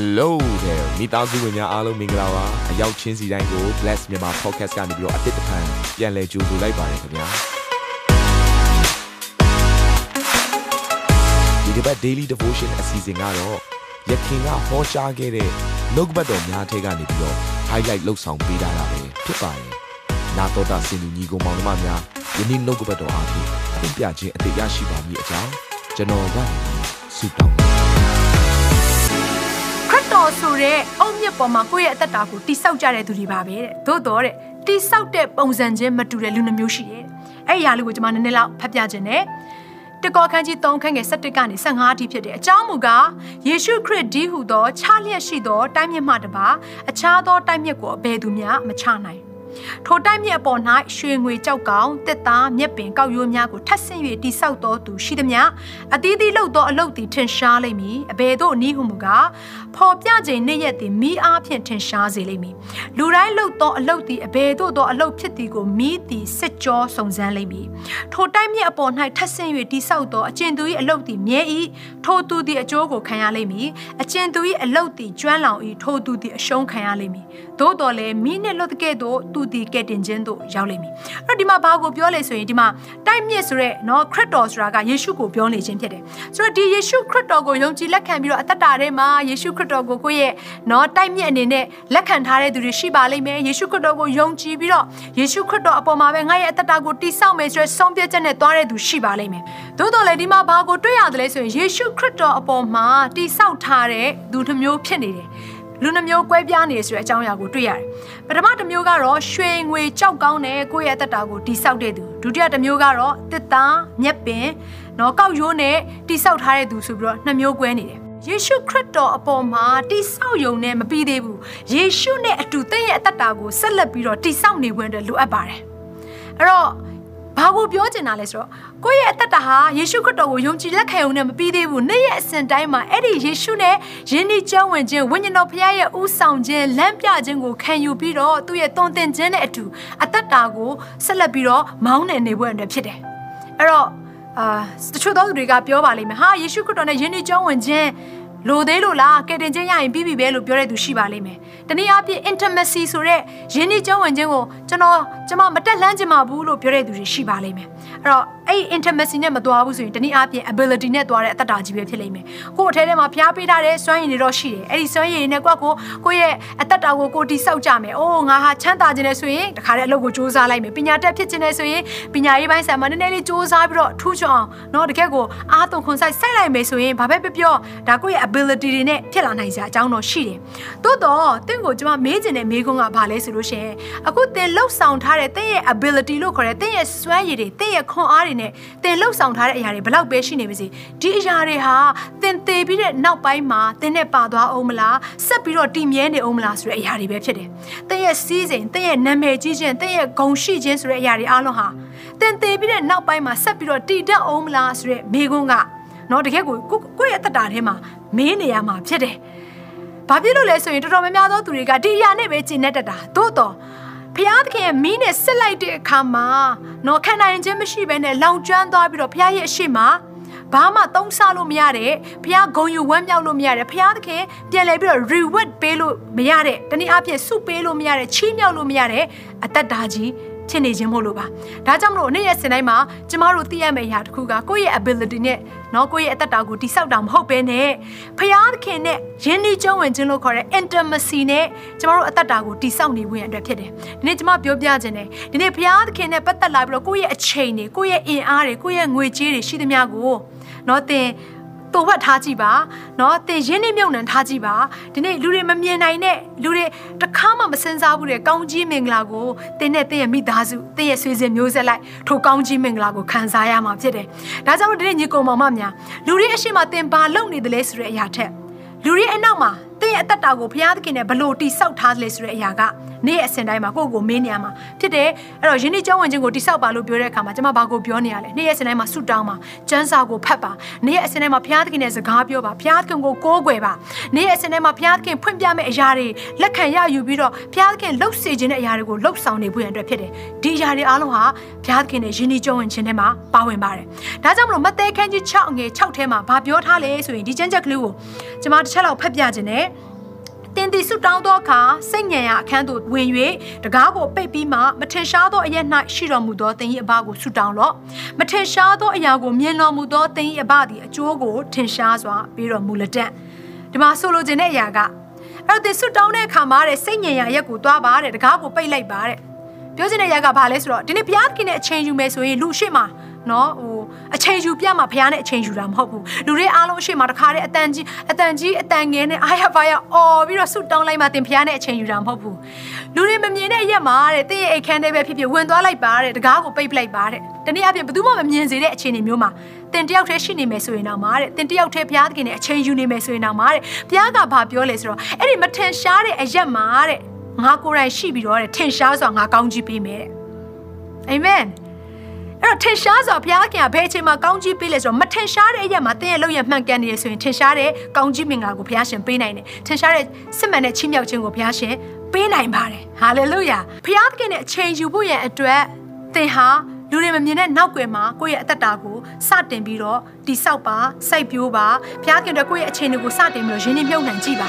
Hello there မိသားစုဝင်များအားလုံးမင်္ဂလာပါအရောက်ချင်းစီတိုင်းကို Bless မြန်မာ Podcast ကနေပြီးတော့အတစ်တဖန်ပြန်လည်ကြိုဆိုလိုက်ပါတယ်ခင်ဗျာဒီတစ်ပတ် Daily Devotion အစီအစဉ်ကတော့ယခင်ကဟောကြားခဲ့တဲ့နှုတ်ဘတ်တော်များထဲကနေပြီးတော့ highlight လောက်ဆောင်ပေးထားတာပဲဖြစ်ပါတယ်နာတော်တာစင်လူညီကောင်မောင်နှမများယနေ့နှုတ်ဘတ်တော်အားဖြင့်အပြခြင်းအသေးရရှိပါမည်အကြောင်းကျွန်တော်ကနေဆုတောင်း တော်ဆိုတဲ့အုံမြစ်ပေါ်မှာကိုယ့်ရဲ့အသက်တာကိုတိဆောက်ကြတဲ့သူတွေပါပဲတဲ့သို့တော်တဲ့တိဆောက်တဲ့ပုံစံချင်းမတူတဲ့လူနှမျိုးရှိတယ်အဲ့ဒီအရာလေးကိုကျွန်မနည်းနည်းလောက်ဖတ်ပြခြင်းနဲ့တကောခန်းကြီး3ခန်းငယ်17ကနေ15အထိဖြစ်တယ်အကြောင်းမူကားယေရှုခရစ်ဒီဟုသောခြားလျက်ရှိသောတိုင်းမြစ်မှတပါအခြားသောတိုင်းမြစ်ကိုအဘယ်သူမျှမချနိုင် ထိုတိုက်မြက်အပေါ်၌ရွှေငွေကြောက်ကောင်တစ်သားမြက်ပင်ကောက်ရိုးများကိုထပ်ဆင့်၍တိဆောက်တော်သူရှိသည်များအသီးသီးလှုပ်သောအလုတ်သည်ထင်ရှားလိမ့်မည်အဘယ်သို့အနည်းဟုမူကားဖော်ပြခြင်းနေ့ရက်သည်မိအားဖြင့်ထင်ရှားစေလိမ့်မည်လူတိုင်းလှုပ်သောအလုတ်သည်အဘယ်သို့သောအလုတ်ဖြစ်သည်ကိုမိသည်စစ်ကြောစုံစမ်းလိမ့်မည်ထိုတိုက်မြက်အပေါ်၌ထပ်ဆင့်၍တိဆောက်သောအကျဉ်သူ၏အလုတ်သည်မြဲ၏ထိုသူသည်အကျိုးကိုခံရလိမ့်မည်အကျဉ်သူ၏အလုတ်သည်ကျွမ်းလောင်၏ထိုသူသည်အရှုံးခံရလိမ့်မည်သို့တော်လည်းမိနှင့်လွတ်တဲ့ကဲ့သို့သူသူသည်ကဲ့တင်ခြင်းသို့ရောက်လိမ့်မည်။အဲ့တော့ဒီမှာဘာကိုပြောလဲဆိုရင်ဒီမှာတိုက်မြစ်ဆိုတဲ့နော်ခရစ်တော်ဆိုတာကယေရှုကိုပြောနေခြင်းဖြစ်တယ်။ဆိုတော့ဒီယေရှုခရစ်တော်ကိုယုံကြည်လက်ခံပြီးတော့အသက်တာထဲမှာယေရှုခရစ်တော်ကိုကိုယ့်ရဲ့နော်တိုက်မြစ်အနေနဲ့လက်ခံထားတဲ့သူတွေရှိပါလိမ့်မယ်။ယေရှုခရစ်တော်ကိုယုံကြည်ပြီးတော့ယေရှုခရစ်တော်အပေါ်မှာပဲငါရဲ့အသက်တာကိုတိဆောက်မယ်ဆိုတဲ့ဆုံးဖြတ်ချက်နဲ့သွားတဲ့သူရှိပါလိမ့်မယ်။သို့တော်လည်းဒီမှာဘာကိုတွေ့ရတယ်လဲဆိုရင်ယေရှုခရစ်တော်အပေါ်မှာတိဆောက်ထားတဲ့သူတစ်မျိုးဖြစ်နေတယ်။ လူနှမျိုးကွဲပြားနေဆိုတဲ့အကြောင်းအရာကိုတွေ့ရတယ်။ပထမတစ်မျိုးကတော့ရွှေငွေကြောက်ကောင်းတဲ့ကိုယ့်ရဲ့အသက်တာကိုတိဆောက်တဲ့သူဒုတိယတစ်မျိုးကတော့တစ်သားမြက်ပင်နော်ကောက်ရိုးနဲ့တိဆောက်ထားတဲ့သူဆိုပြီးတော့နှစ်မျိုးကွဲနေတယ်ယေရှုခရစ်တော်အပေါ်မှာတိဆောက်ယုံနဲ့မပြီးသေးဘူးယေရှုနဲ့အတူတင့်ရဲ့အသက်တာကိုဆက်လက်ပြီးတော့တိဆောက်နေဝင်တဲ့လိုအပ်ပါတယ်အဲ့တော့ ဘာကိုပြောချင်တာလဲဆိုတော့ကိုယ့်ရဲ့အသက်တာဟာယေရှုခရစ်တော်ကိုယုံကြည်လက်ခံုံနဲ့မပြီးသေးဘူးနေ့ရက်အစဉ်တိုင်းမှာအဲ့ဒီယေရှုနဲ့ယဉ်ဤကျောင်းဝင်ခြင်းဝိညာဉ်တော်ဖခင်ရဲ့ဥဆောင်ခြင်းလမ်းပြခြင်းကိုခံယူပြီးတော့သူ့ရဲ့တုံ့တင်ခြင်းနဲ့အတူအသက်တာကိုဆက်လက်ပြီးတော့မောင်းနေနေဖို့အတွက်ဖြစ်တယ်အဲ့တော့အာတချို့သောသူတွေကပြောပါလိမ့်မယ်ဟာယေရှုခရစ်တော်နဲ့ယဉ်ဤကျောင်းဝင်ခြင်း လိုသေးလို့လားကဲတင်ချင်းရရင်ပြီးပြီပဲလို့ပြောတဲ့သူရှိပါလိမ့်မယ်။တနည်းအားဖြင့် intimacy ဆိုတဲ့ရင်းနှီးကြုံဝင်ခြင်းကိုကျွန်တော်ကျွန်မမတက်လှမ်းချင်ပါဘူးလို့ပြောတဲ့သူတွေရှိပါလိမ့်မယ်။အဲ့တော့အဲ့ intimacy နဲ့မသွားဘူးဆိုရင်တနည်းအားဖြင့် ability နဲ့သွားတဲ့အတ္တကြီးပဲဖြစ်လိမ့်မယ်။ကိုယ့်အထဲထဲမှာဖျားပေးထားတဲ့စွမ်းရည်တွေတော့ရှိတယ်။အဲ့ဒီစွမ်းရည်တွေနဲ့ကိုယ့်ကိုကိုယ့်ရဲ့အတ္တတာကိုကိုတိဆောက်ကြမယ်။အိုးငါဟာချမ်းသာခြင်းနဲ့ဆိုရင်တခါတည်းအလုပ်ကိုစူးစမ်းလိုက်မယ်။ပညာတက်ဖြစ်ခြင်းနဲ့ဆိုရင်ပညာရေးပိုင်းဆိုင်မှာနည်းနည်းလေးစူးစမ်းပြီးတော့ထူးချွန်အောင်နော်တကယ့်ကိုအားသွန်ခွန်ဆိုင်စိုက်လိုက်မယ်ဆိုရင်ဘာပဲပြောပြောဒါကိုယ့်ရဲ့ ability တွေနဲ့ဖြစ်လာနိုင်စရာအကြောင်းတော့ရှိတယ်။သို့တော့တင့်ကိုကျွန်မမေးချင်တဲ့မေးခွန်းကဘာလဲဆိုလို့ရှိရင်အခုတင်လှုပ်ဆောင်ထားတဲ့တင့်ရဲ့ ability လို့ခေါ်တဲ့တင့်ရဲ့စွမ်းရည်တွေတင့်ရဲ့ခွန်အားတွေနဲ့တင်လှုပ်ဆောင်ထားတဲ့အရာတွေဘလောက်ပဲရှိနေပါစေဒီအရာတွေဟာတင်သေးပြီးတဲ့နောက်ပိုင်းမှာတင်နဲ့ပါသွားအောင်မလားဆက်ပြီးတော့တည်မြဲနေအောင်မလားဆိုတဲ့အရာတွေပဲဖြစ်တယ်။တင့်ရဲ့စီးစိမ်တင့်ရဲ့နာမည်ကြီးခြင်းတင့်ရဲ့ဂုဏ်ရှိခြင်းဆိုတဲ့အရာတွေအားလုံးဟာတင်သေးပြီးတဲ့နောက်ပိုင်းမှာဆက်ပြီးတော့တည်တတ်အောင်မလားဆိုတဲ့မေးခွန်းကနော်တကယ်ကိုကိုယ့်ရဲ့အသက်တာထဲမှာ မင်းနေရမှာဖြစ်တယ်။ဘာဖြစ်လို့လဲဆိုရင်တော်တော်များများသောသူတွေကဒီအရာနဲ့ပဲကျင့်နေတတ်တာ။သို့တော့ဖျားသခင်ရဲ့မီးနဲ့စစ်လိုက်တဲ့အခါမှာနော်ခံနိုင်ခြင်းမရှိဘဲနဲ့လောင်ကျွမ်းသွားပြီးတော့ဖျားရဲ့အရှိမဘာမှသုံးစားလို့မရတဲ့ဖះဂုံယူဝမ်းမြောက်လို့မရတဲ့ဖះသခင်ပြန်လဲပြီးတော့ reward ပေးလို့မရတဲ့တနည်းအားဖြင့်စုပေးလို့မရတဲ့ချီးမြှောက်လို့မရတဲ့အသက်တာကြီး ဖြစ်နေခြင်းမို့လို့ပါဒါကြောင့်မလို့နေ့ရက်စင်တိုင်းမှာကျမတို့သိရမယ့်အရာတစ်ခုကကိုယ့်ရဲ့ ability နဲ့နော်ကိုယ့်ရဲ့အသက်တာကိုတိဆောက်တာမဟုတ်ဘဲနဲ့ဖခင်နဲ့ယဉ်ဤကျုံဝင်ခြင်းလို့ခေါ်တဲ့ intimacy နဲ့ကျမတို့အသက်တာကိုတိဆောက်နေဖို့ရအတွက်ဖြစ်တယ်ဒီနေ့ကျမပြောပြခြင်းနဲ့ဒီနေ့ဖခင်နဲ့ပတ်သက်လာပြီးတော့ကိုယ့်ရဲ့အချိန်တွေကိုယ့်ရဲ့အင်အားတွေကိုယ့်ရဲ့ငွေကြေးတွေရှိသမျှကိုနော်သင် တိုဝတ်ထားကြည့်ပါเนาะတင်ရင်းနှမြုံနှံထားကြည့်ပါဒီနေ့လူတွေမမြင်နိုင်တဲ့လူတွေတခါမှမစင်စားဘူးတဲ့ကောင်းကြီးမင်္ဂလာကိုတင်းနဲ့တင်းရဲ့မိသားစုတင်းရဲ့ဆွေစဉ်မျိုးဆက်လိုက်ထိုကောင်းကြီးမင်္ဂလာကိုခံစားရမှာဖြစ်တယ်ဒါကြောင့်ဒီနေ့ညီကောင်မောင်မများလူတွေအရှိမတင်ဘာလုပ်နေတယ်လဲဆိုတဲ့အရာထက်လူတွေအနောက်မှာ တင်းရဲ့အသက်တာကိုဘုရားသခင်နဲ့ဘလို့တိဆောက်ထားတယ်လဲဆိုတဲ့အရာကနေ့အစဉ်တိုင်းမှာကိုယ့်ကိုမေးနေရမှာဖြစ်တယ်အဲ့တော့ယင်းဒီကျောင်းဝင်ခြင်းကိုတိဆောက်ပါလို့ပြောတဲ့အခါမှာကျွန်မဘာကိုပြောနေရလဲနေ့အစဉ်တိုင်းမှာဆုတောင်းပါကျမ်းစာကိုဖတ်ပါနေ့အစဉ်တိုင်းမှာဘုရားသခင်နဲ့စကားပြောပါဘုရားသခင်ကိုကိုးကွယ်ပါနေ့အစဉ်တိုင်းမှာဘုရားသခင်ဖွင့်ပြမယ့်အရာတွေလက်ခံရယူပြီးတော့ဘုရားသခင်လှုပ်စေခြင်းတဲ့အရာတွေကိုလှုပ်ဆောင်နေဖို့ရန်အတွက်ဖြစ်တယ်ဒီအရာတွေအားလုံးဟာဘုရားသခင်နဲ့ယင်းဒီကျောင်းဝင်ခြင်းထဲမှာပါဝင်ပါတယ်ဒါကြောင့်မလို့မဿဲခန်းကြီး6ငွေ6ထဲမှာဘာပြောထားလဲဆိုရင်ဒီကျမ်းချက်ကလေးကိုကျွန်မတစ်ချက်လောက်ဖတ်ပြခြင်းနဲ့ သည်ဆုတောင်းသောအခါစိတ်ညံရာအခန်းသို့ဝင်၍တကားကိုပိတ်ပြီးမှမထင်ရှားသောအရက်၌ရှိတော်မူသောသင်၏အဘကိုဆုတောင်းလော့မထင်ရှားသောအရာကိုမြင်တော်မူသောသင်၏အဘသည်အကျိုးကိုထင်ရှားစွာပေးတော်မူလက်တံဒီမှာဆိုလိုချင်တဲ့အရာကအဲ့တော့ဒီဆုတောင်းတဲ့အခါမှာတဲ့စိတ်ညံရာရက်ကိုသွားပါတဲ့တကားကိုပိတ်လိုက်ပါတဲ့ပြောချင်တဲ့ရက်ကဘာလဲဆိုတော့ဒီနေ့ဘုရားခင်နဲ့အချိန်ယူမယ်ဆိုရင်လူရှိမှာ နော်ဟိုအချိန်ယူပြမှာဘုရားနဲ့အချိန်ယူတာမဟုတ်ဘူးလူတွေအားလုံးအရှိမတခါတည်းအတန်ကြီးအတန်ကြီးအတန်ငယ်နဲ့အားရပါရအော်ပြီးတော့ဆုတောင်းလိုက်မှတင်ဘုရားနဲ့အချိန်ယူတာမဟုတ်ဘူးလူတွေမမြင်တဲ့အရက်မှာတဲ့တင်းရဲ့အိတ်ခမ်းထဲပဲဖြစ်ဖြစ်ဝင်သွားလိုက်ပါတဲ့တကားကိုပိတ်ပလိုက်ပါတဲ့တနည်းအားဖြင့်ဘယ်သူမှမမြင်စေတဲ့အခြေအနေမျိုးမှာတင်တယောက်တည်းရှိနေမယ်ဆိုရင်တော့မာတဲ့တင်တယောက်တည်းဘုရားသခင်နဲ့အချိန်ယူနေမယ်ဆိုရင်တော့မာတဲ့ဘုရားကဘာပြောလဲဆိုတော့အဲ့ဒီမထင်ရှားတဲ့အရက်မှာတဲ့ငါကိုယ်တိုင်ရှိပြီးတော့တဲ့ထင်ရှားဆိုတာငါကောင်းကြီးပေးမယ်တဲ့အာမင် အဲ့တော့ထင်ရှားစွာဘုရားခင်ကဘယ်အချိန်မှာကောင်းကြီးပေးလဲဆိုတော့မထင်ရှားတဲ့အရက်မှာတင်းရဲ့လုံရမှန်ကန်နေရဆိုရင်ထင်ရှားတဲ့ကောင်းကြီးမင်္ဂလာကိုဘုရားရှင်ပေးနိုင်တယ်ထင်ရှားတဲ့စစ်မှန်တဲ့ချီးမြှောက်ခြင်းကိုဘုရားရှင်ပေးနိုင်ပါတယ်ဟာလေလုယာဘုရားခင်နဲ့အချိန်ယူဖို့ရန်အတွက်သင်ဟာလူတွေမမြင်တဲ့နောက်ွယ်မှာကိုယ့်ရဲ့အသက်တာကိုစတင်ပြီးတော့တိဆောက်ပါစိုက်ပျိုးပါဘုရားခင်တို့ကိုယ့်ရဲ့အချိန်တွေကိုစတင်ပြီးတော့ရင်းနှီးမြှုပ်နှံကြည့်ပါ